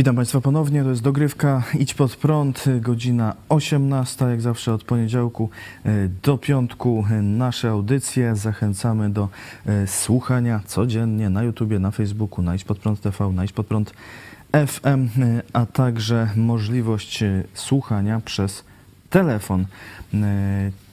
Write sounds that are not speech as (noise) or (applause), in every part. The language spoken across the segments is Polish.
Witam Państwa ponownie, to jest dogrywka Idź Pod Prąd, godzina 18, jak zawsze od poniedziałku e, do piątku e, nasze audycje. Zachęcamy do e, słuchania codziennie na YouTubie, na Facebooku, na Idź Pod Prąd TV, na Idź Pod Prąd FM, a także możliwość słuchania przez telefon.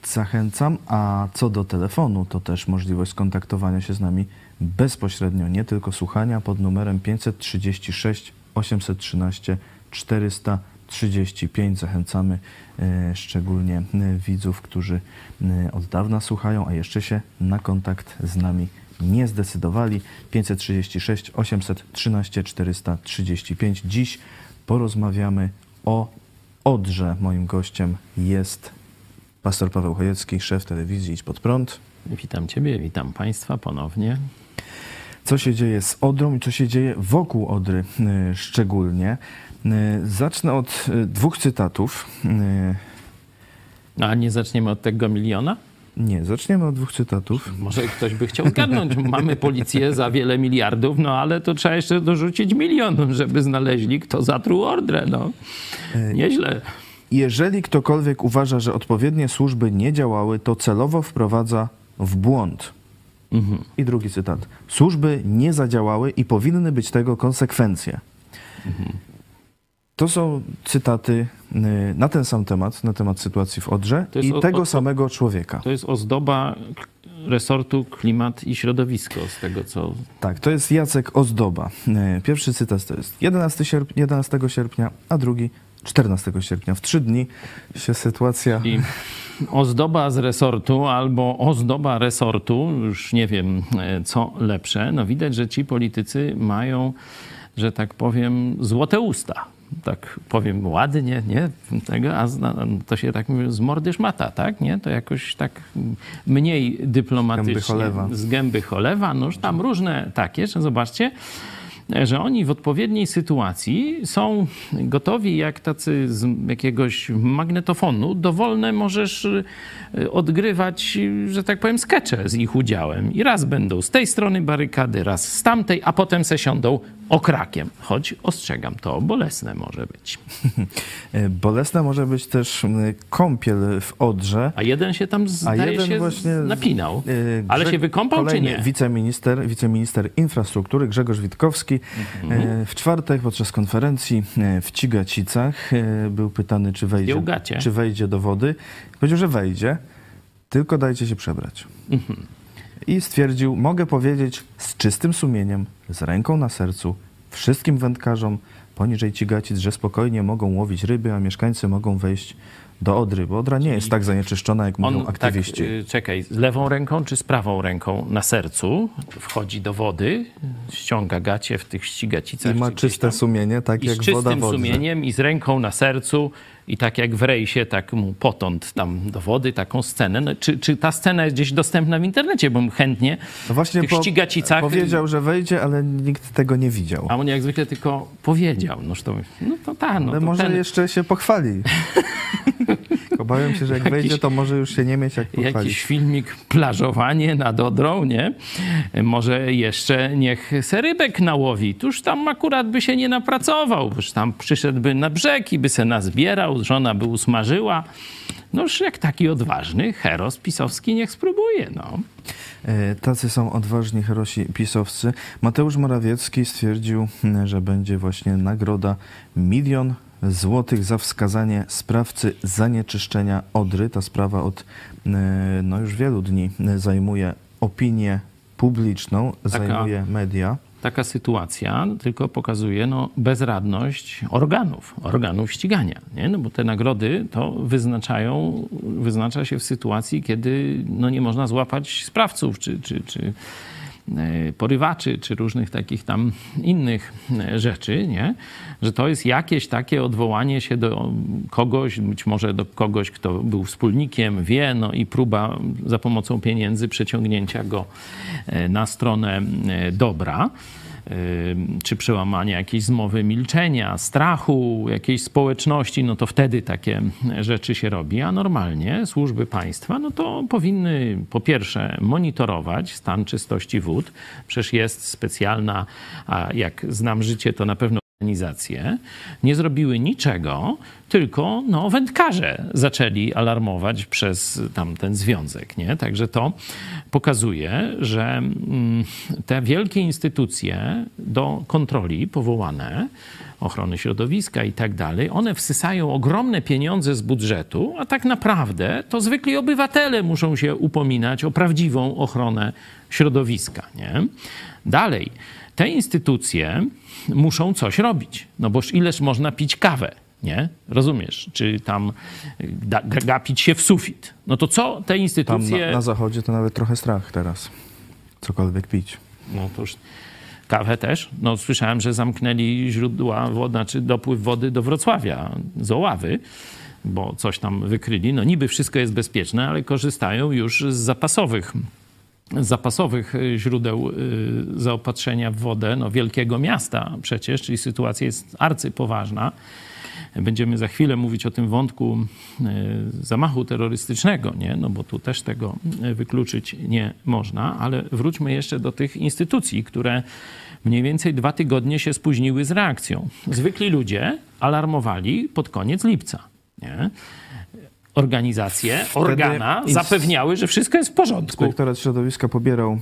Zachęcam, a co do telefonu, to też możliwość skontaktowania się z nami bezpośrednio, nie tylko słuchania pod numerem 536 813 435. Zachęcamy e, szczególnie e, widzów, którzy e, od dawna słuchają, a jeszcze się na kontakt z nami nie zdecydowali. 536 813 435. Dziś porozmawiamy o Odrze. Moim gościem jest pastor Paweł Chojecki, szef telewizji Idź Pod Prąd. Witam Ciebie, witam Państwa ponownie co się dzieje z Odrą i co się dzieje wokół Odry y, szczególnie. Y, zacznę od y, dwóch cytatów. A nie zaczniemy od tego miliona? Nie, zaczniemy od dwóch cytatów. (laughs) Może ktoś by chciał zgadnąć. Mamy policję za wiele miliardów, no ale to trzeba jeszcze dorzucić milion, żeby znaleźli, kto zatruł Odrę. No. Nieźle. Jeżeli ktokolwiek uważa, że odpowiednie służby nie działały, to celowo wprowadza w błąd. Mhm. I drugi cytat. Służby nie zadziałały i powinny być tego konsekwencje. Mhm. To są cytaty y, na ten sam temat, na temat sytuacji w Odrze i o, tego o, samego człowieka. To jest ozdoba resortu klimat i środowisko, z tego co... Tak, to jest Jacek Ozdoba. Y, pierwszy cytat to jest 11, sierp 11 sierpnia, a drugi 14 sierpnia. W trzy dni się sytuacja... I ozdoba z resortu albo ozdoba resortu, już nie wiem e, co lepsze, no widać, że ci politycy mają, że tak powiem, złote usta. Tak powiem ładnie, nie? Tego, a to się tak mówi z mordy szmata, tak? Nie? To jakoś tak mniej dyplomatycznie. Gęby cholewa. Z gęby cholewa. No już tam różne takie, że zobaczcie, że oni w odpowiedniej sytuacji są gotowi, jak tacy z jakiegoś magnetofonu, dowolne możesz y, odgrywać, że tak powiem, skecze z ich udziałem. I raz będą z tej strony barykady, raz z tamtej, a potem se siądą okrakiem. Choć ostrzegam, to bolesne może być. bolesne może być też kąpiel w Odrze. A jeden się tam zdaje się właśnie napinał. Ale się wykąpał czy nie? Wiceminister, wiceminister infrastruktury Grzegorz Witkowski mhm. w czwartek podczas konferencji e, w Cigacicach e, był pytany, czy wejdzie, czy wejdzie do wody. Powiedział, że wejdzie, tylko dajcie się przebrać. Mhm. I stwierdził, mogę powiedzieć z czystym sumieniem, z ręką na sercu, wszystkim wędkarzom poniżej Cigacic, że spokojnie mogą łowić ryby, a mieszkańcy mogą wejść do Odry, bo Odra nie jest tak zanieczyszczona, jak mówią On, aktywiści. Tak, czekaj, z lewą ręką czy z prawą ręką na sercu wchodzi do wody, ściąga gacie w tych ścigacicach. I ma czyste sumienie, tak jak woda z czystym sumieniem i z ręką na sercu i tak jak w rejsie, tak mu potąd tam do wody, taką scenę. No, czy, czy ta scena jest gdzieś dostępna w internecie? Bo chętnie no właśnie tych po, ścigacicach... Powiedział, że wejdzie, ale nikt tego nie widział. A on jak zwykle tylko powiedział. No to, no to ta, no ale to może ten... jeszcze się pochwali. (laughs) Obawiam się, że jak jakiś, wejdzie, to może już się nie mieć jak pochwalić. Jakiś filmik plażowanie nad Odrą, nie? Może jeszcze niech serybek nałowi. Tuż tam akurat by się nie napracował. Już tam przyszedłby na brzeg i by se nazbierał, żona by usmażyła. Noż jak taki odważny heros pisowski niech spróbuje, no. E, tacy są odważni herosi pisowcy. Mateusz Morawiecki stwierdził, że będzie właśnie nagroda milion złotych za wskazanie sprawcy zanieczyszczenia Odry. Ta sprawa od e, no, już wielu dni zajmuje opinię publiczną, Taka... zajmuje media taka sytuacja tylko pokazuje no, bezradność organów, organów ścigania. Nie? No bo te nagrody to wyznaczają, wyznacza się w sytuacji, kiedy no, nie można złapać sprawców czy, czy, czy porywaczy, czy różnych takich tam innych e, rzeczy, nie? że to jest jakieś takie odwołanie się do kogoś, być może do kogoś, kto był wspólnikiem, wie, no i próba za pomocą pieniędzy przeciągnięcia go e, na stronę dobra czy przełamania jakiejś zmowy milczenia, strachu, jakiejś społeczności, no to wtedy takie rzeczy się robi. A normalnie służby państwa, no to powinny po pierwsze monitorować stan czystości wód. Przecież jest specjalna, a jak znam życie, to na pewno organizacje nie zrobiły niczego, tylko no, wędkarze zaczęli alarmować przez tamten związek. Nie? Także to pokazuje, że mm, te wielkie instytucje do kontroli powołane, ochrony środowiska i tak dalej, one wsysają ogromne pieniądze z budżetu, a tak naprawdę to zwykli obywatele muszą się upominać o prawdziwą ochronę środowiska. Nie? Dalej, te instytucje muszą coś robić, no boż ileż można pić kawę, nie? Rozumiesz? Czy tam gapić się w sufit. No to co te instytucje... Tam na, na zachodzie to nawet trochę strach teraz, cokolwiek pić. No to już kawę też. No słyszałem, że zamknęli źródła wody, znaczy dopływ wody do Wrocławia z Oławy, bo coś tam wykryli. No niby wszystko jest bezpieczne, ale korzystają już z zapasowych zapasowych y, źródeł y, zaopatrzenia w wodę no, wielkiego miasta przecież, czyli sytuacja jest arcypoważna. Będziemy za chwilę mówić o tym wątku y, zamachu terrorystycznego, nie? no bo tu też tego wykluczyć nie można, ale wróćmy jeszcze do tych instytucji, które mniej więcej dwa tygodnie się spóźniły z reakcją. Zwykli ludzie alarmowali pod koniec lipca. Nie? Organizacje, organa zapewniały, że wszystko jest w porządku. Inspektorat Środowiska pobierał y,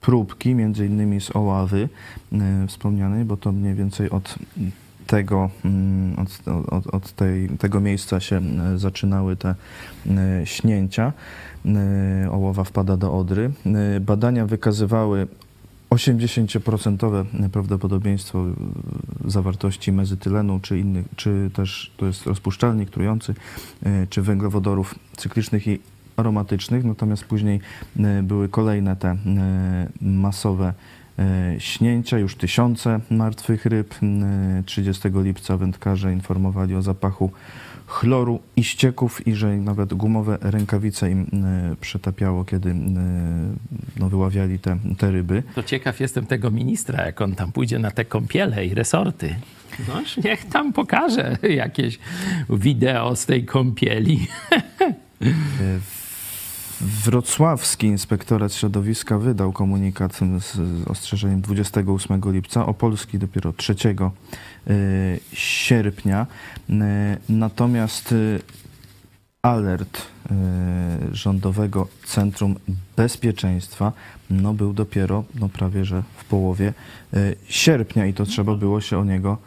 próbki, między innymi z Oławy y, wspomnianej, bo to mniej więcej od tego, y, od, od, od tej, tego miejsca się zaczynały te śnięcia. Oława wpada do Odry. Badania wykazywały 80% prawdopodobieństwo zawartości mezytylenu, czy innych, czy też to jest rozpuszczalnik trujący, e, czy węglowodorów cyklicznych i aromatycznych, natomiast później e, były kolejne te e, masowe śnięcia, już tysiące martwych ryb. 30 lipca wędkarze informowali o zapachu chloru i ścieków i że nawet gumowe rękawice im e, przetapiało, kiedy e, no, wyławiali te, te ryby. To ciekaw jestem tego ministra, jak on tam pójdzie na te kąpiele i resorty. No, niech tam pokaże jakieś wideo z tej kąpieli. (laughs) E, Wrocławski Inspektorat Środowiska wydał komunikat z ostrzeżeniem 28 lipca, Opolski dopiero 3 y, sierpnia. Y, natomiast y, alert Rządowego Centrum Bezpieczeństwa no, był dopiero no, prawie że w połowie sierpnia i to trzeba było się o niego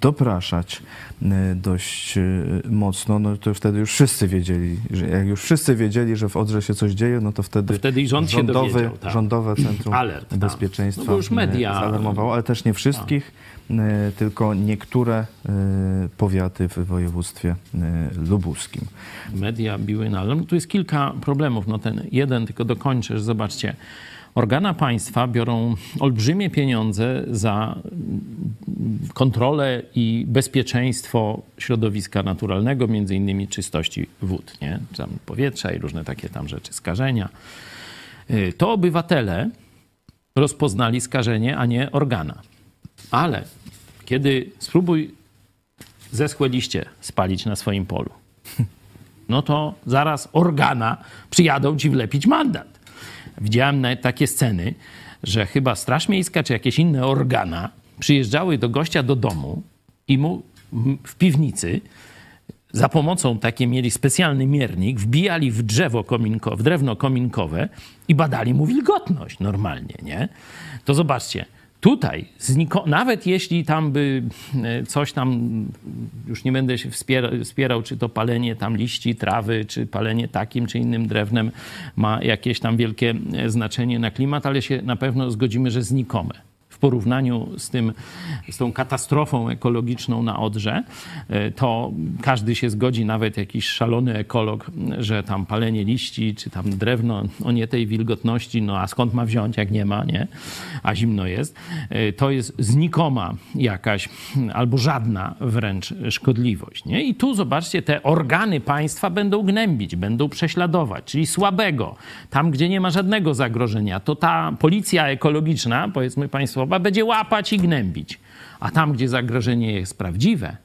dopraszać y, dość y, mocno, no to wtedy już wszyscy wiedzieli, że jak już wszyscy wiedzieli, że w Odrze się coś dzieje, no to wtedy, to wtedy rząd rządowy, tak. rządowe (clears throat) Centrum Alert, tak. Bezpieczeństwa no już media zaalarmowało, ale też nie wszystkich, tylko niektóre powiaty w województwie lubuskim. Media biły na alarm. Tu jest kilka problemów. No ten jeden tylko dokończę, że zobaczcie, Organa państwa biorą olbrzymie pieniądze za kontrolę i bezpieczeństwo środowiska naturalnego, między innymi czystości wód, nie? Tam powietrza i różne takie tam rzeczy, skażenia. Y, to obywatele rozpoznali skażenie, a nie organa. Ale kiedy spróbuj zeschłe liście spalić na swoim polu, (laughs) no to zaraz organa przyjadą ci wlepić mandat. Widziałem takie sceny, że chyba Straż Miejska czy jakieś inne organa przyjeżdżały do gościa do domu i mu w piwnicy za pomocą takiej mieli specjalny miernik, wbijali w drzewo w drewno kominkowe i badali mu wilgotność normalnie, nie? To zobaczcie, Tutaj, nawet jeśli tam by e, coś tam, już nie będę się wspierał, czy to palenie tam liści, trawy, czy palenie takim czy innym drewnem ma jakieś tam wielkie e, znaczenie na klimat, ale się na pewno zgodzimy, że znikome porównaniu z, tym, z tą katastrofą ekologiczną na Odrze, e, to każdy się zgodzi, nawet jakiś szalony ekolog, że tam palenie liści, czy tam drewno o nie tej wilgotności, no a skąd ma wziąć, jak nie ma, nie? A zimno jest. E, to jest znikoma jakaś, albo żadna wręcz szkodliwość, nie? I tu zobaczcie, te organy państwa będą gnębić, będą prześladować, czyli słabego, tam gdzie nie ma żadnego zagrożenia, to ta policja ekologiczna, powiedzmy państwowa, trzeba będzie łapać i gnębić. A tam, gdzie zagrożenie jest prawdziwe,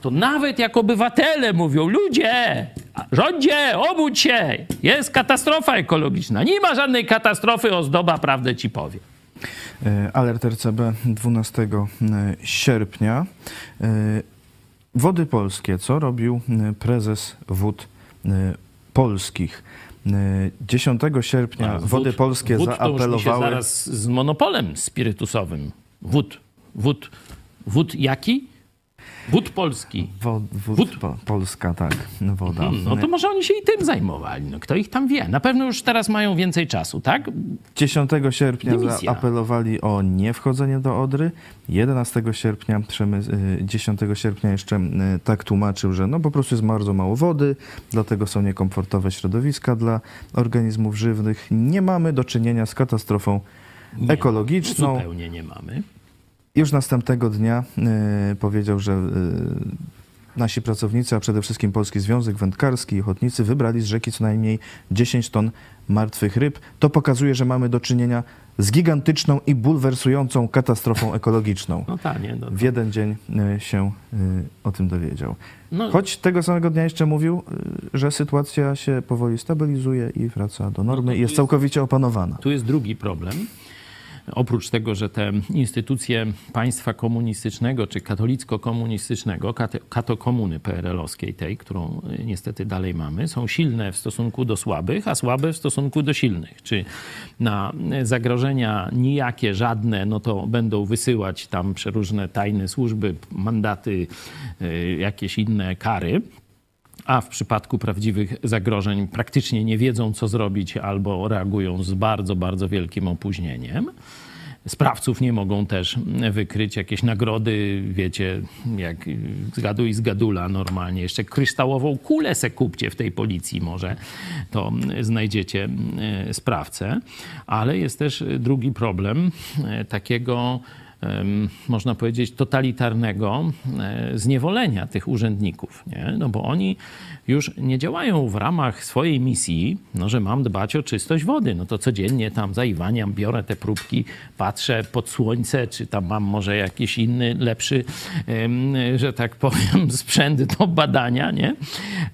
to nawet jak obywatele mówią, ludzie, rządzie, obudź się, jest katastrofa ekologiczna. Nie ma żadnej katastrofy, ozdoba prawdę ci powie. Alert RCB 12 sierpnia. Wody Polskie. Co robił prezes Wód Polskich? 10 sierpnia wód, Wody Polskie wód zaapelowały... To zaraz z monopolem spirytusowym. Wód. Wód. Wód jaki? Wód polski. Wód, wód, wód. Po, polska, tak, woda. Hmm, no to może oni się i tym zajmowali. No, kto ich tam wie? Na pewno już teraz mają więcej czasu, tak? 10 sierpnia Dymisja. zaapelowali o niewchodzenie do Odry. 11 sierpnia, 10 sierpnia jeszcze tak tłumaczył, że no po prostu jest bardzo mało wody, dlatego są niekomfortowe środowiska dla organizmów żywnych. Nie mamy do czynienia z katastrofą nie, ekologiczną. Zupełnie nie mamy. Już następnego dnia y, powiedział, że y, nasi pracownicy, a przede wszystkim Polski Związek Wędkarski i Ochotnicy wybrali z rzeki co najmniej 10 ton martwych ryb. To pokazuje, że mamy do czynienia z gigantyczną i bulwersującą katastrofą ekologiczną. No tak, nie, no w jeden dzień y, się o tym dowiedział. No. Choć tego samego dnia jeszcze mówił, że sytuacja się powoli stabilizuje i wraca do normy no i jest całkowicie opanowana. Tu jest drugi problem oprócz tego, że te instytucje państwa komunistycznego czy katolicko-komunistycznego, katokomuny PRL-owskiej, tej, którą y, niestety dalej mamy, są silne w stosunku do słabych, a słabe w stosunku do silnych. Czy na zagrożenia nijakie, żadne, no to będą wysyłać tam przeróżne tajne służby, mandaty, y, jakieś inne kary a w przypadku prawdziwych zagrożeń praktycznie nie wiedzą, co zrobić, albo reagują z bardzo, bardzo wielkim opóźnieniem. Sprawców nie mogą też wykryć. Jakieś nagrody, wiecie, jak zgaduj i zgadula normalnie. Jeszcze kryształową kulę se kupcie w tej policji może, to znajdziecie e, sprawcę. Ale jest też drugi problem e, takiego można powiedzieć, totalitarnego e, zniewolenia tych urzędników. Nie? No bo oni już nie działają w ramach swojej misji, no, że mam dbać o czystość wody. No to codziennie tam zaiwaniam, biorę te próbki, patrzę pod słońce, czy tam mam może jakiś inny, lepszy, że tak powiem, (laughs) sprzęt do badania, nie?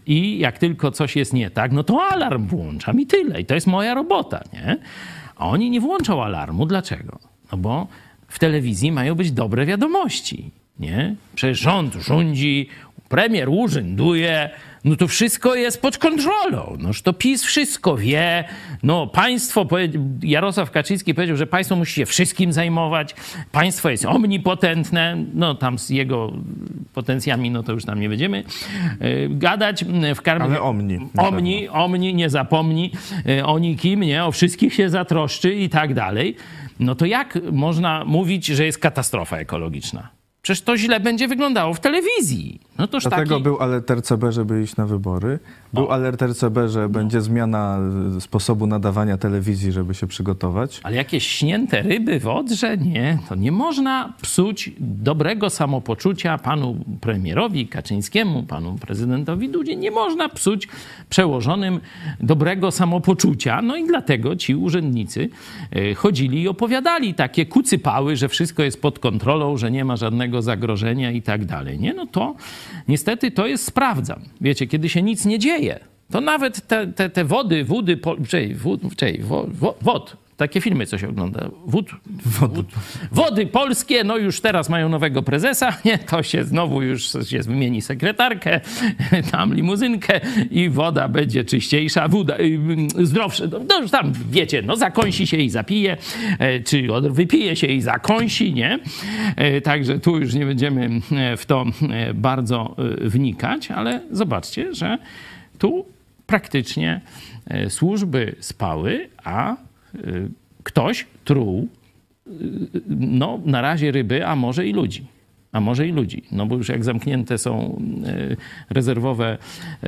I jak tylko coś jest nie tak, no to alarm włączam i tyle. I to jest moja robota, nie? A oni nie włączą alarmu. Dlaczego? No bo w telewizji mają być dobre wiadomości. Nie? Przecież rząd rządzi, premier urzęduje, no to wszystko jest pod kontrolą. Noż to PiS wszystko wie. No państwo, Jarosław Kaczyński powiedział, że państwo musi się wszystkim zajmować. Państwo jest omnipotentne. No tam z jego potencjami, no to już tam nie będziemy e, gadać. W karmie... Ale omni. Omni, omni, nie zapomni e, o nikim, nie? O wszystkich się zatroszczy i tak dalej no to jak można mówić, że jest katastrofa ekologiczna? Przecież to źle będzie wyglądało w telewizji. No toż Dlatego taki... był alert RCB, żeby iść na wybory. Był o. alert RCB, że no. będzie zmiana sposobu nadawania telewizji, żeby się przygotować. Ale jakieś śnięte ryby w Odrze? Nie. To nie można psuć dobrego samopoczucia panu premierowi Kaczyńskiemu, panu prezydentowi Dudzie. Nie można psuć przełożonym dobrego samopoczucia. No i dlatego ci urzędnicy e, chodzili i opowiadali takie kucypały, że wszystko jest pod kontrolą, że nie ma żadnego zagrożenia i tak dalej. Nie? No to Niestety to jest sprawdzam. Wiecie, kiedy się nic nie dzieje, to nawet te, te, te wody, wody, czyli, wód, czyli, wod, takie filmy, co się ogląda. Wód, wody. wody polskie, no już teraz mają nowego prezesa, (laughs) nie? To się znowu już się wymieni sekretarkę, (laughs) tam limuzynkę i woda będzie czyściejsza, woda, y, zdrowsza. No już tam, wiecie, no zakąsi się i zapije, e, czy wypije się i zakąsi, nie? E, także tu już nie będziemy e, w to bardzo wnikać, ale zobaczcie, że tu praktycznie służby spały, a Y, ktoś truł, y, no na razie ryby, a może i ludzi. A może i ludzi. No bo już jak zamknięte są y, rezerwowe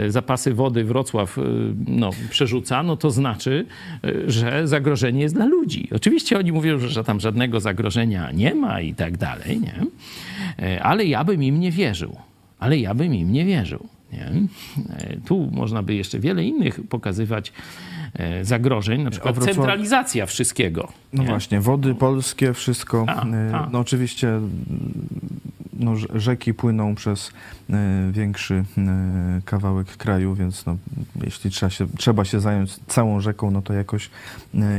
zapasy wody Wrocław no, przerzuca, no to znaczy, że zagrożenie jest dla ludzi. Oczywiście oni mówią, że tam żadnego zagrożenia nie ma i tak dalej, nie? Ale ja bym im nie wierzył. Ale ja bym im nie wierzył. Nie? Tu można by jeszcze wiele innych pokazywać zagrożeń, na przykład Wrocław... centralizacja wszystkiego. No nie? właśnie, wody polskie, wszystko. A, e, a. No oczywiście no, rzeki płyną przez większy kawałek kraju, więc no, jeśli trzeba się, trzeba się zająć całą rzeką, no to jakoś,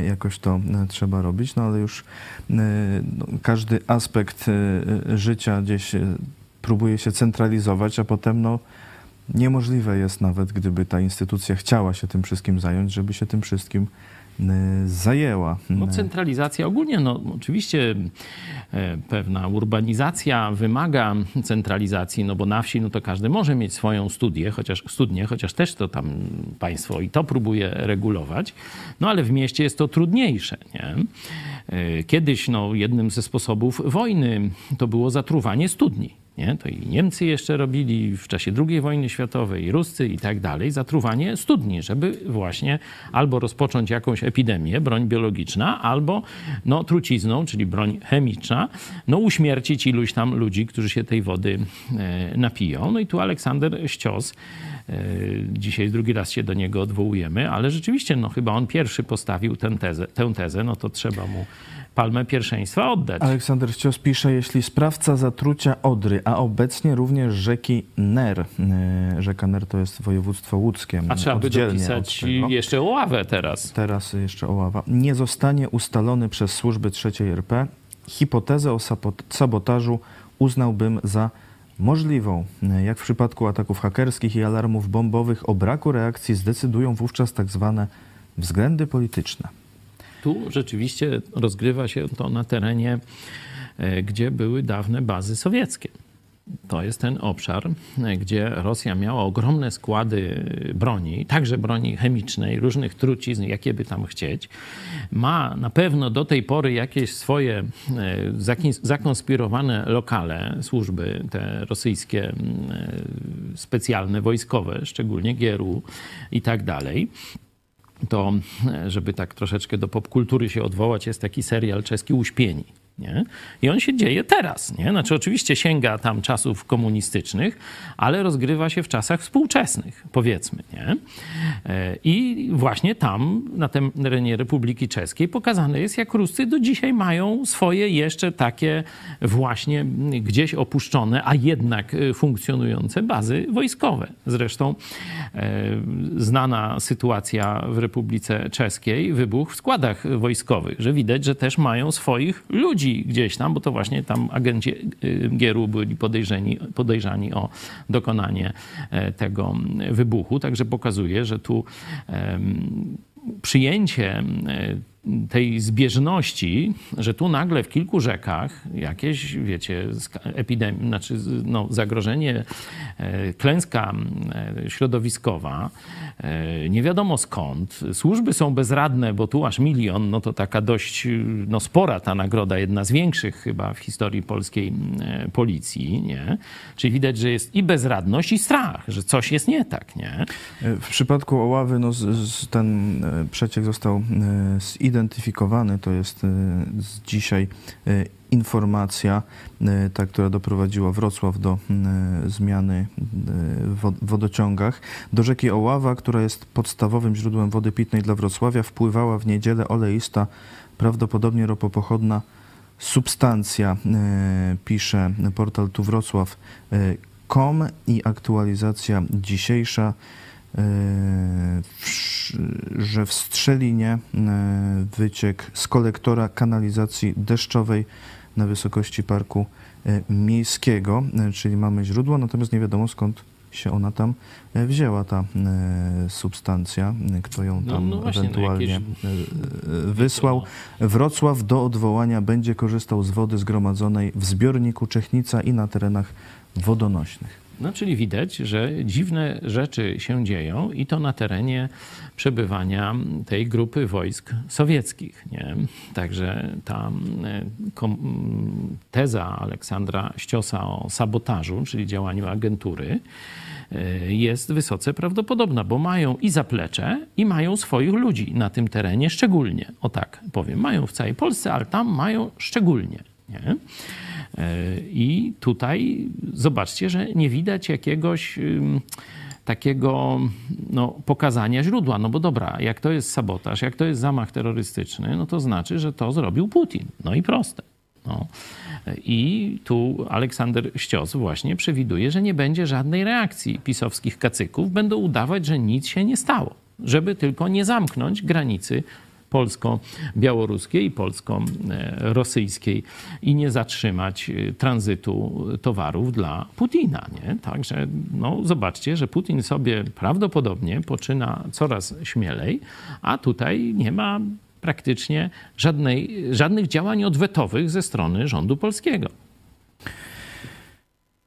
jakoś to trzeba robić, no ale już no, każdy aspekt życia gdzieś próbuje się centralizować, a potem no, niemożliwe jest nawet, gdyby ta instytucja chciała się tym wszystkim zająć, żeby się tym wszystkim y, zajęła. No, centralizacja ogólnie, no oczywiście e, pewna urbanizacja wymaga centralizacji, no bo na wsi no to każdy może mieć swoją studię, chociaż studnię, chociaż też to tam państwo i to próbuje regulować, no ale w mieście jest to trudniejsze, nie? E, kiedyś no, jednym ze sposobów wojny to było zatruwanie studni. Nie? To i Niemcy jeszcze robili w czasie II wojny światowej, i Ruscy i tak dalej, zatruwanie studni, żeby właśnie albo rozpocząć jakąś epidemię, broń biologiczna, albo no, trucizną, czyli broń chemiczna, no, uśmiercić iluś tam ludzi, którzy się tej wody e, napiją. No i tu Aleksander Ścios, dzisiaj drugi raz się do niego odwołujemy, ale rzeczywiście no, chyba on pierwszy postawił tę tezę, tę tezę no to trzeba mu palmę pierwszeństwa oddać. Aleksander Ścios pisze, jeśli sprawca zatrucia Odry, a obecnie również rzeki Ner, e, rzeka Ner to jest województwo łódzkie. A trzeba by dopisać jeszcze Oławę teraz. Teraz jeszcze Oława. Nie zostanie ustalony przez służby trzeciej RP, hipotezę o sabotażu uznałbym za możliwą. Jak w przypadku ataków hakerskich i alarmów bombowych o braku reakcji zdecydują wówczas tak zwane względy polityczne. Tu rzeczywiście rozgrywa się to na terenie, e, gdzie były dawne bazy sowieckie. To jest ten obszar, e, gdzie Rosja miała ogromne składy broni, także broni chemicznej, różnych trucizn, jakie by tam chcieć. Ma na pewno do tej pory jakieś swoje e, zakonspirowane lokale, służby te rosyjskie, specjalne, wojskowe, szczególnie GRU i tak dalej to, żeby tak troszeczkę do popkultury się odwołać, jest taki serial czeski Uśpieni. Nie? I on się dzieje teraz. Nie? Znaczy, oczywiście sięga tam czasów komunistycznych, ale rozgrywa się w czasach współczesnych, powiedzmy. Nie? E, I właśnie tam, na terenie Republiki Czeskiej, pokazane jest, jak Ruscy do dzisiaj mają swoje jeszcze takie właśnie gdzieś opuszczone, a jednak e, funkcjonujące bazy wojskowe. Zresztą e, znana sytuacja w Republice Czeskiej, wybuch w składach wojskowych, że widać, że też mają swoich ludzi gdzieś tam, bo to właśnie tam agenci y, Gieru byli podejrzeni, podejrzani o dokonanie e, tego wybuchu. Także pokazuje, że tu przyjęcie tej zbieżności, że tu nagle w kilku rzekach jakieś, wiecie, epidemia, znaczy no, zagrożenie, e, klęska środowiskowa, E, nie wiadomo skąd. Służby są bezradne, bo tu aż milion, no to taka dość no, spora ta nagroda, jedna z większych chyba w historii polskiej e, policji, nie? Czyli widać, że jest i bezradność, i strach, że coś jest nie tak, nie? E, w przypadku Oławy no, ten przeciek został zidentyfikowany, to jest z dzisiaj informacja, e, ta, która doprowadziła Wrocław do zmiany w wodociągach. Do rzeki Oława, która jest podstawowym źródłem wody pitnej dla Wrocławia, wpływała w niedzielę oleista, prawdopodobnie ropopochodna substancja, pisze portal tu i aktualizacja dzisiejsza że w Strzelinie wyciek z kolektora kanalizacji deszczowej na wysokości parku e, miejskiego, czyli mamy źródło, natomiast nie wiadomo skąd się ona tam wzięła, ta substancja, kto ją no, tam no, no ewentualnie jakieś... wysłał. Wrocław do odwołania będzie korzystał z wody zgromadzonej w zbiorniku Czechnica i na terenach wodonośnych. No, czyli widać, że dziwne rzeczy się dzieją i to na terenie przebywania tej grupy wojsk sowieckich. Nie? Także ta e, teza Aleksandra Ściosa o sabotażu, czyli działaniu agentury, e, jest wysoce prawdopodobna, bo mają i zaplecze, i mają swoich ludzi na tym terenie szczególnie. O tak powiem. Mają w całej Polsce, ale tam mają szczególnie. Nie? E, I tutaj zobaczcie, że nie widać jakiegoś takiego no, pokazania źródła. No bo dobra, jak to jest sabotaż, jak to jest zamach terrorystyczny, no to znaczy, że to zrobił Putin. No i proste. No. I tu Aleksander Ścios właśnie przewiduje, że nie będzie żadnej reakcji pisowskich kacyków. Będą udawać, że nic się nie stało, żeby tylko nie zamknąć granicy polsko-białoruskiej i polsko-rosyjskiej i nie zatrzymać y, tranzytu towarów dla Putina. Nie? Także no, zobaczcie, że Putin sobie prawdopodobnie poczyna coraz śmielej, a tutaj nie ma praktycznie żadnej, żadnych działań odwetowych ze strony rządu polskiego.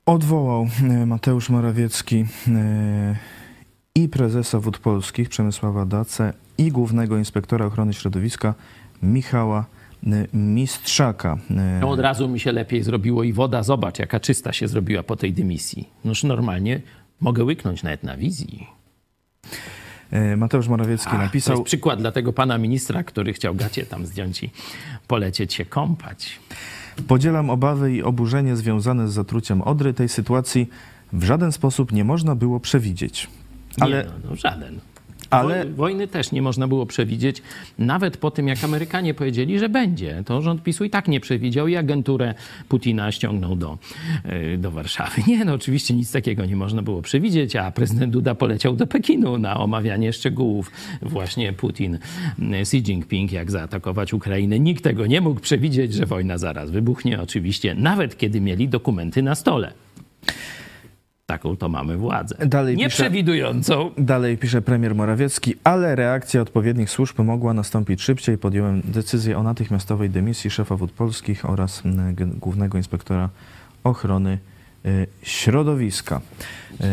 Odwołał e, Mateusz Morawiecki e, i prezesa Wód Polskich Przemysława Dace i głównego inspektora ochrony środowiska Michała e, Mistrzaka. No od razu mi się lepiej zrobiło i woda, zobacz jaka czysta się zrobiła po tej dymisji. Noż normalnie mogę łyknąć nawet na wizji. E, Mateusz Morawiecki napisał... To jest przykład dla tego pana ministra, który chciał gacie tam zdjąć i polecieć się kąpać. Podzielam obawy i oburzenie związane z zatruciem Odry. Tej sytuacji w żaden sposób nie można było przewidzieć. Ale... Nie, no, no żaden. Ale... Wojny też nie można było przewidzieć, nawet po tym, jak Amerykanie powiedzieli, że będzie. To rząd PiSu i tak nie przewidział i agenturę Putina ściągnął do, e, do Warszawy. Nie, no oczywiście nic takiego nie można było przewidzieć, a prezydent Duda poleciał do Pekinu na omawianie szczegółów. Właśnie Putin, e, Xi Jinping, jak zaatakować Ukrainę. Nikt tego nie mógł przewidzieć, że wojna zaraz wybuchnie, oczywiście, nawet kiedy mieli dokumenty na stole. Taką to mamy władzę. Dalej Nieprzewidującą. Pisze, dalej pisze premier Morawiecki, ale reakcja odpowiednich służb mogła nastąpić szybciej. Podjąłem decyzję o natychmiastowej dymisji szefa wód polskich oraz głównego inspektora ochrony y, środowiska. Y,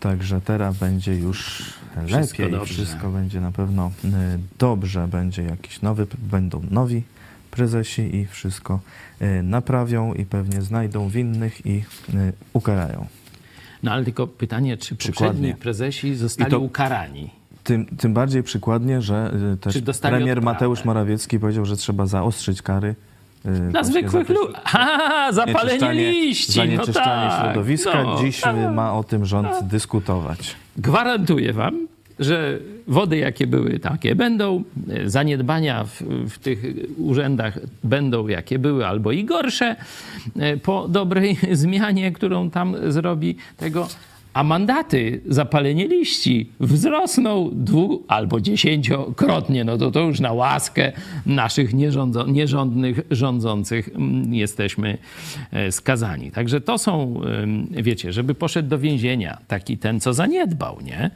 także teraz będzie już wszystko lepiej. Dobrze. Wszystko będzie na pewno y, dobrze. Będzie jakiś nowy, będą nowi prezesi i wszystko naprawią i pewnie znajdą winnych i ukarają. No ale tylko pytanie, czy poprzedni prezesi zostali to, ukarani? Tym, tym bardziej przykładnie, że y, też premier Mateusz Morawiecki powiedział, że trzeba zaostrzyć kary y, na zwykłych ludzi. (laughs) Zapalenie liści. Zanieczyszczanie no tak, środowiska. No, Dziś tak, ma o tym rząd tak. dyskutować. Gwarantuję wam, że wody jakie były, takie będą, zaniedbania w, w, tych urzędach będą jakie były, albo i gorsze po dobrej (laughs) zmianie, którą tam zrobi tego a mandaty za palenie liści wzrosną dwu albo dziesięciokrotnie. No to to już na łaskę naszych nierządnych rządzących mm, jesteśmy e, skazani. Także to są, wiecie, żeby poszedł do więzienia taki ten, co zaniedbał, nie?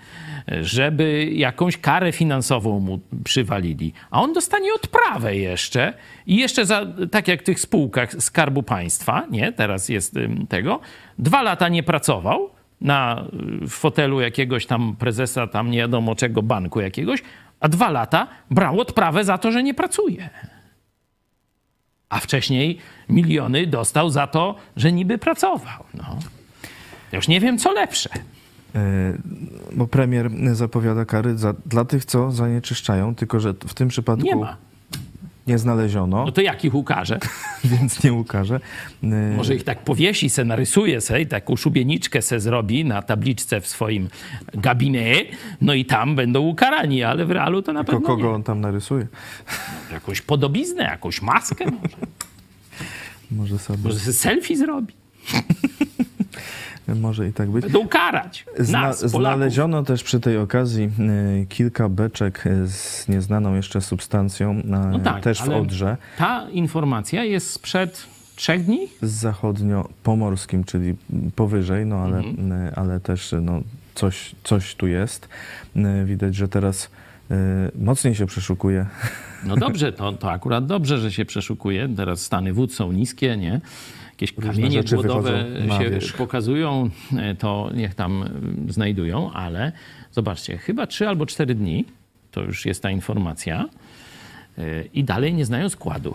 Żeby jakąś karę finansową mu przywalili, a on dostanie odprawę jeszcze i jeszcze za, tak jak w tych spółkach Skarbu Państwa, nie? Teraz jest tego, dwa lata nie pracował, na fotelu jakiegoś tam prezesa, tam nie wiadomo czego, banku jakiegoś, a dwa lata brał odprawę za to, że nie pracuje. A wcześniej miliony dostał za to, że niby pracował. No. już nie wiem, co lepsze. E, bo premier zapowiada kary za, dla tych, co zanieczyszczają, tylko że w tym przypadku. Nie ma nie znaleziono. No to jak ich ukaże? (laughs) Więc nie ukaże. Y, Może ich tak powiesi, se narysuje se i taką szubieniczkę se zrobi na tabliczce w swoim gabinie, no i tam będą ukarani, ale w realu to na Tylko pewno kogo nie. on tam narysuje? Jakąś podobiznę, jakąś maskę może. (laughs) Może sobie. Może selfie zrobi. (laughs) Może i tak być. Będą karać. Zna, znaleziono też przy tej okazji y, kilka beczek z nieznaną jeszcze substancją, y, no tak, też w Odrze. Ta informacja jest sprzed trzech dni? Z zachodnio-pomorskim, czyli powyżej, no ale, mhm. Y, ale też no, coś, coś tu jest. Widać, że teraz mocniej się przeszukuje. No dobrze, to, to akurat dobrze, że się przeszukuje. Teraz stany wód są niskie, nie? Jakieś kamienie głodowe się wierzch. pokazują, to niech tam znajdują, ale zobaczcie, chyba trzy albo cztery dni, to już jest ta informacja, e, i dalej nie znają składu.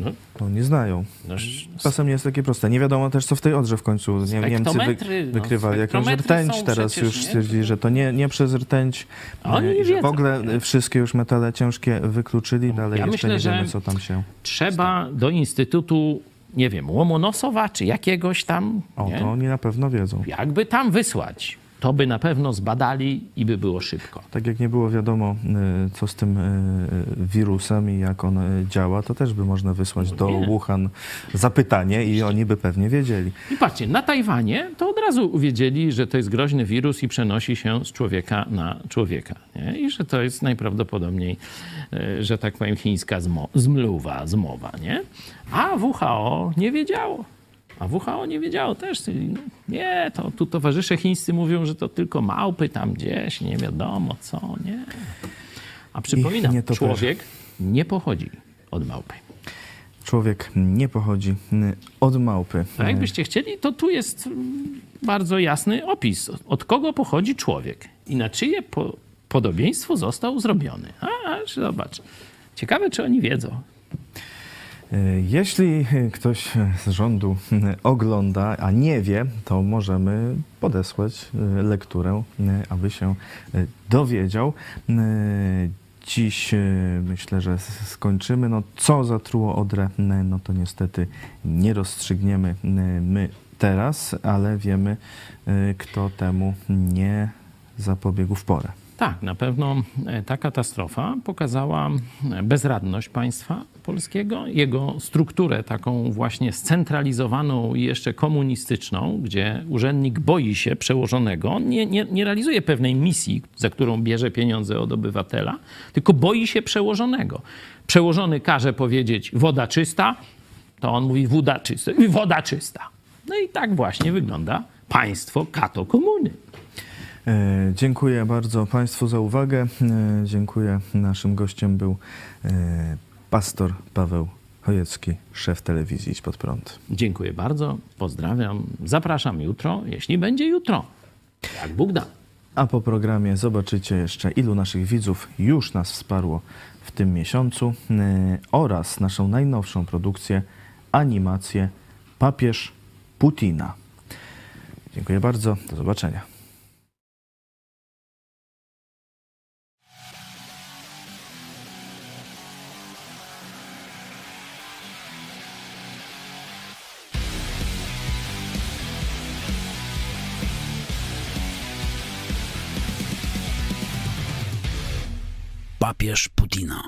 No. no nie znają. No, Czasem nie jest takie proste. Nie wiadomo też, co w tej odrze w końcu. Nie, Niemcy wy, wykrywali no, jakąś rtęć. Teraz już stwierdzili, że to nie, nie przez rtęć. Oni że w ogóle nie? wszystkie już metale ciężkie wykluczyli. Dalej ja jeszcze myślę, nie wiemy, co tam się Trzeba stało. do Instytutu nie wiem, Łomonosowa czy jakiegoś tam. O, nie? to oni na pewno wiedzą. Jakby tam wysłać to by na pewno zbadali i by było szybko. Tak jak nie było wiadomo, y, co z tym y, wirusem i jak on y, działa, to też by można wysłać no do Wuhan zapytanie i oni by pewnie wiedzieli. I patrzcie, na Tajwanie to od razu wiedzieli, że to jest groźny wirus i przenosi się z człowieka na człowieka. Nie? I że to jest najprawdopodobniej, że tak powiem, chińska zmluwa, zmowa. Nie? A WHO nie wiedziało. A WHO nie wiedziało też. Nie, to tu towarzysze chińscy mówią, że to tylko małpy tam gdzieś, nie wiadomo co, nie. A przypominam, nie człowiek nie pochodzi od małpy. Człowiek nie pochodzi od małpy. A jakbyście chcieli, to tu jest bardzo jasny opis. Od kogo pochodzi człowiek i na czyje po podobieństwo został zrobiony. A, zobacz. Ciekawe, czy oni wiedzą. E, jeśli ktoś z rządu ogląda, a nie wie, to możemy podesłać e, lekturę, e, aby się dowiedział. Dziś myślę, że skończymy. No, co zatruło Odrę, no to niestety nie rozstrzygniemy my teraz, ale wiemy, kto temu nie zapobiegł w porę. Tak, na pewno e, ta katastrofa pokazała e, bezradność państwa polskiego, jego strukturę taką właśnie scentralizowaną i jeszcze komunistyczną, gdzie urzędnik boi się przełożonego, nie, nie, nie realizuje pewnej misji, za którą bierze pieniądze od obywatela, tylko boi się przełożonego. Przełożony każe powiedzieć woda czysta, to on mówi woda czysta, woda czysta. No i tak właśnie wygląda państwo kato komuny. E, dziękuję bardzo Państwu za uwagę. E, dziękuję. Naszym gościem był e, pastor Paweł Chojecki, szef telewizji Idź Pod Prąd. Dziękuję bardzo, pozdrawiam, zapraszam jutro, jeśli będzie jutro, jak Bóg da. A po programie zobaczycie jeszcze, ilu naszych widzów już nas wsparło w tym miesiącu oraz naszą najnowszą produkcję, animację Papież Putina. Dziękuję bardzo, do zobaczenia. Papież Putina.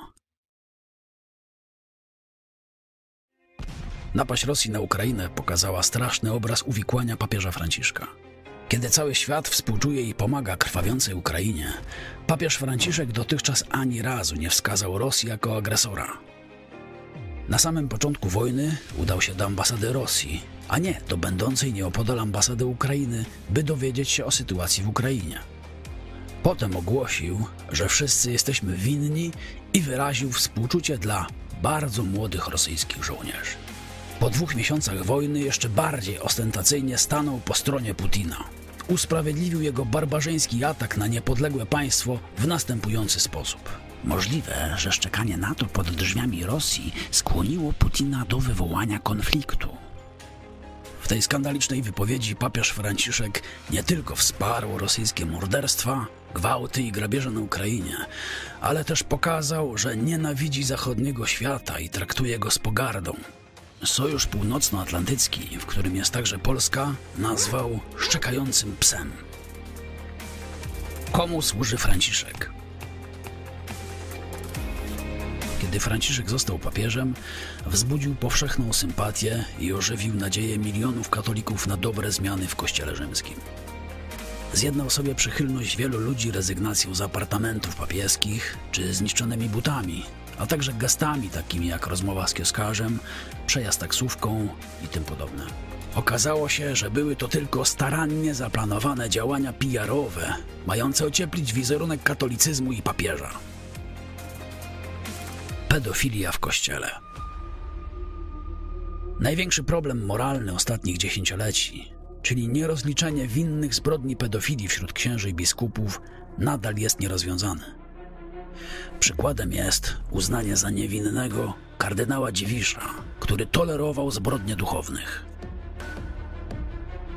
Napaść Rosji na Ukrainę pokazała straszny obraz uwikłania papieża Franciszka. Kiedy cały świat współczuje i pomaga krwawiącej Ukrainie, papież Franciszek dotychczas ani razu nie wskazał Rosji jako agresora. Na samym początku wojny udał się do ambasady Rosji, a nie do będącej nieopodal ambasady Ukrainy, by dowiedzieć się o sytuacji w Ukrainie. Potem ogłosił, że wszyscy jesteśmy winni i wyraził współczucie dla bardzo młodych rosyjskich żołnierzy. Po dwóch miesiącach wojny jeszcze bardziej ostentacyjnie stanął po stronie Putina. Usprawiedliwił jego barbarzyński atak na niepodległe państwo w następujący sposób. Możliwe, że szczekanie NATO pod drzwiami Rosji skłoniło Putina do wywołania konfliktu tej skandalicznej wypowiedzi papież Franciszek nie tylko wsparł rosyjskie morderstwa, gwałty i grabieże na Ukrainie, ale też pokazał, że nienawidzi zachodniego świata i traktuje go z pogardą. Sojusz Północnoatlantycki, w którym jest także Polska, nazwał szczekającym psem. Komu służy Franciszek? Kiedy Franciszek został papieżem, wzbudził powszechną sympatię i ożywił nadzieję milionów katolików na dobre zmiany w Kościele Rzymskim. Zjednał sobie przychylność wielu ludzi rezygnacją z apartamentów papieskich czy zniszczonymi butami, a także gestami takimi jak rozmowa z kioskarzem, przejazd taksówką i tym podobne. Okazało się, że były to tylko starannie zaplanowane działania PR-owe, mające ocieplić wizerunek katolicyzmu i papieża pedofilia w kościele. Największy problem moralny ostatnich dziesięcioleci, czyli nierozliczenie winnych zbrodni pedofilii wśród księży i biskupów, nadal jest nierozwiązany. Przykładem jest uznanie za niewinnego kardynała Dziwisza, który tolerował zbrodnie duchownych.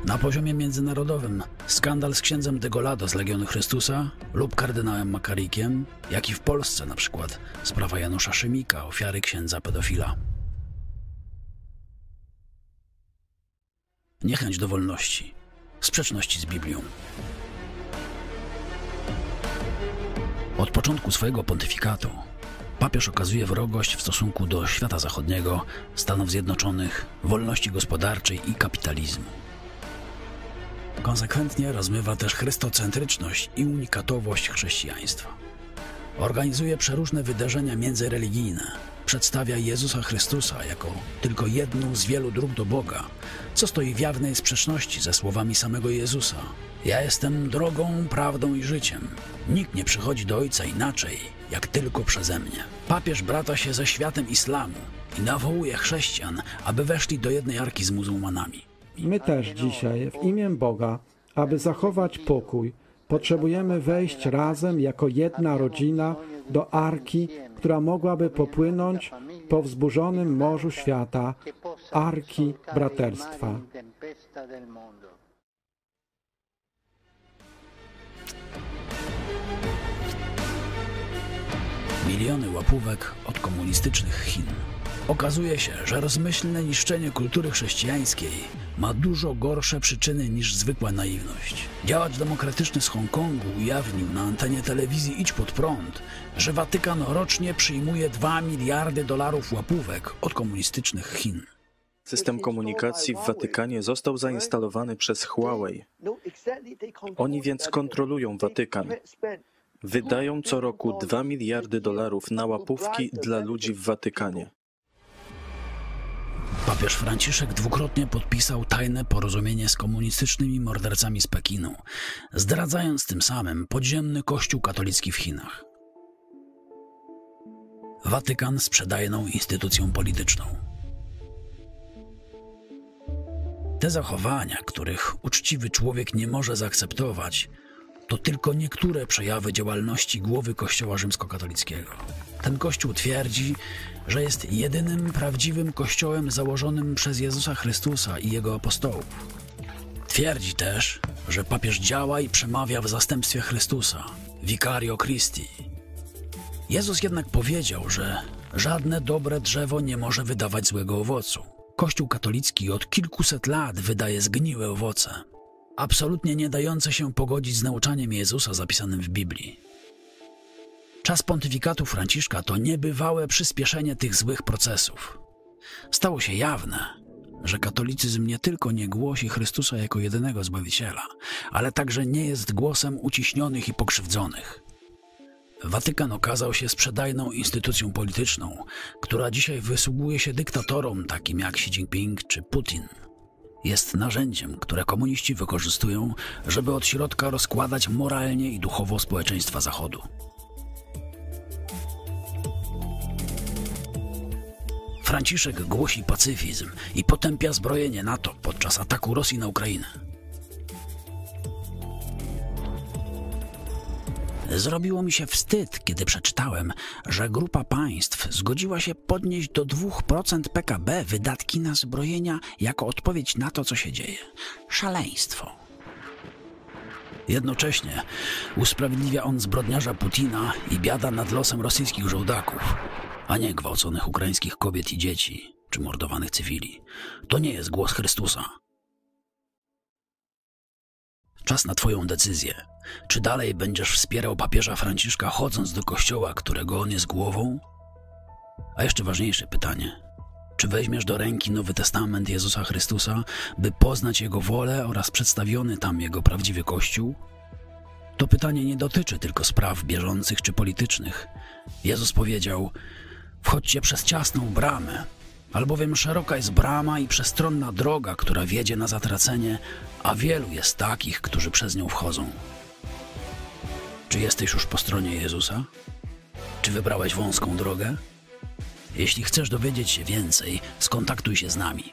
Na poziomie międzynarodowym skandal z księdzem Degolado z Legionu Chrystusa lub kardynałem Makarikiem, jak i w Polsce na przykład sprawa Janusza Szymika, ofiary księdza pedofila. Niechęć do wolności, sprzeczności z Biblią. Od początku swojego pontyfikatu papież okazuje wrogość w stosunku do świata zachodniego, Stanów Zjednoczonych, wolności gospodarczej i kapitalizmu. Konsekwentnie rozmywa też chrystocentryczność i unikatowość chrześcijaństwa. Organizuje przeróżne wydarzenia międzyreligijne, przedstawia Jezusa Chrystusa jako tylko jedną z wielu dróg do Boga, co stoi w jawnej sprzeczności ze słowami samego Jezusa. Ja jestem drogą, prawdą i życiem. Nikt nie przychodzi do Ojca inaczej, jak tylko przeze mnie. Papież brata się ze światem islamu i nawołuje chrześcijan, aby weszli do jednej arki z muzułmanami. My też dzisiaj, w imię Boga, aby zachować pokój, potrzebujemy wejść razem jako jedna rodzina do arki, która mogłaby popłynąć po wzburzonym morzu świata, arki braterstwa. Miliony łapówek od komunistycznych Chin. Okazuje się, że rozmyślne niszczenie kultury chrześcijańskiej ma dużo gorsze przyczyny niż zwykła naiwność. Działacz demokratyczny z Hongkongu ujawnił na antenie telewizji Idź pod prąd, że Watykan rocznie przyjmuje 2 miliardy dolarów łapówek od komunistycznych Chin. System komunikacji w Watykanie został zainstalowany przez Huawei. Oni więc kontrolują Watykan. Wydają co roku 2 miliardy dolarów na łapówki dla ludzi w Watykanie. Papież Franciszek dwukrotnie podpisał tajne porozumienie z komunistycznymi mordercami z Pekinu, zdradzając tym samym podziemny kościół katolicki w Chinach. Watykan sprzedajną instytucją polityczną. Te zachowania, których uczciwy człowiek nie może zaakceptować, to tylko niektóre przejawy działalności głowy Kościoła rzymskokatolickiego. Ten Kościół twierdzi, że jest jedynym prawdziwym Kościołem założonym przez Jezusa Chrystusa i Jego apostołów. Twierdzi też, że papież działa i przemawia w zastępstwie Chrystusa, Vicario Christi. Jezus jednak powiedział, że żadne dobre drzewo nie może wydawać złego owocu. Kościół katolicki od kilkuset lat wydaje zgniłe owoce, absolutnie nie dające się pogodzić z nauczaniem Jezusa zapisanym w Biblii. Czas pontyfikatu Franciszka to niebywałe przyspieszenie tych złych procesów. Stało się jawne, że katolicyzm nie tylko nie głosi Chrystusa jako jedynego Zbawiciela, ale także nie jest głosem uciśnionych i pokrzywdzonych. Watykan okazał się sprzedajną instytucją polityczną, która dzisiaj wysługuje się dyktatorom takim jak Xi Jinping czy Putin. Jest narzędziem, które komuniści wykorzystują, żeby od środka rozkładać moralnie i duchowo społeczeństwa Zachodu. Franciszek głosi pacyfizm i potępia zbrojenie NATO podczas ataku Rosji na Ukrainę. Zrobiło mi się wstyd, kiedy przeczytałem, że grupa państw zgodziła się podnieść do 2% PKB wydatki na zbrojenia jako odpowiedź na to, co się dzieje. Szaleństwo. Jednocześnie usprawiedliwia on zbrodniarza Putina i biada nad losem rosyjskich żołdaków, a nie gwałconych ukraińskich kobiet i dzieci, czy mordowanych cywili. To nie jest głos Chrystusa. Czas na Twoją decyzję. Czy dalej będziesz wspierał papieża Franciszka, chodząc do kościoła, którego on jest głową? A jeszcze ważniejsze pytanie. Czy weźmiesz do ręki Nowy Testament Jezusa Chrystusa, by poznać Jego wolę oraz przedstawiony tam Jego prawdziwy Kościół? To pytanie nie dotyczy tylko spraw bieżących czy politycznych. Jezus powiedział: Wchodźcie przez ciasną bramę, albowiem szeroka jest brama i przestronna droga, która wiedzie na zatracenie, a wielu jest takich, którzy przez nią wchodzą. Czy jesteś już po stronie Jezusa? Czy wybrałeś wąską drogę? Jeśli chcesz dowiedzieć się więcej, skontaktuj się z nami.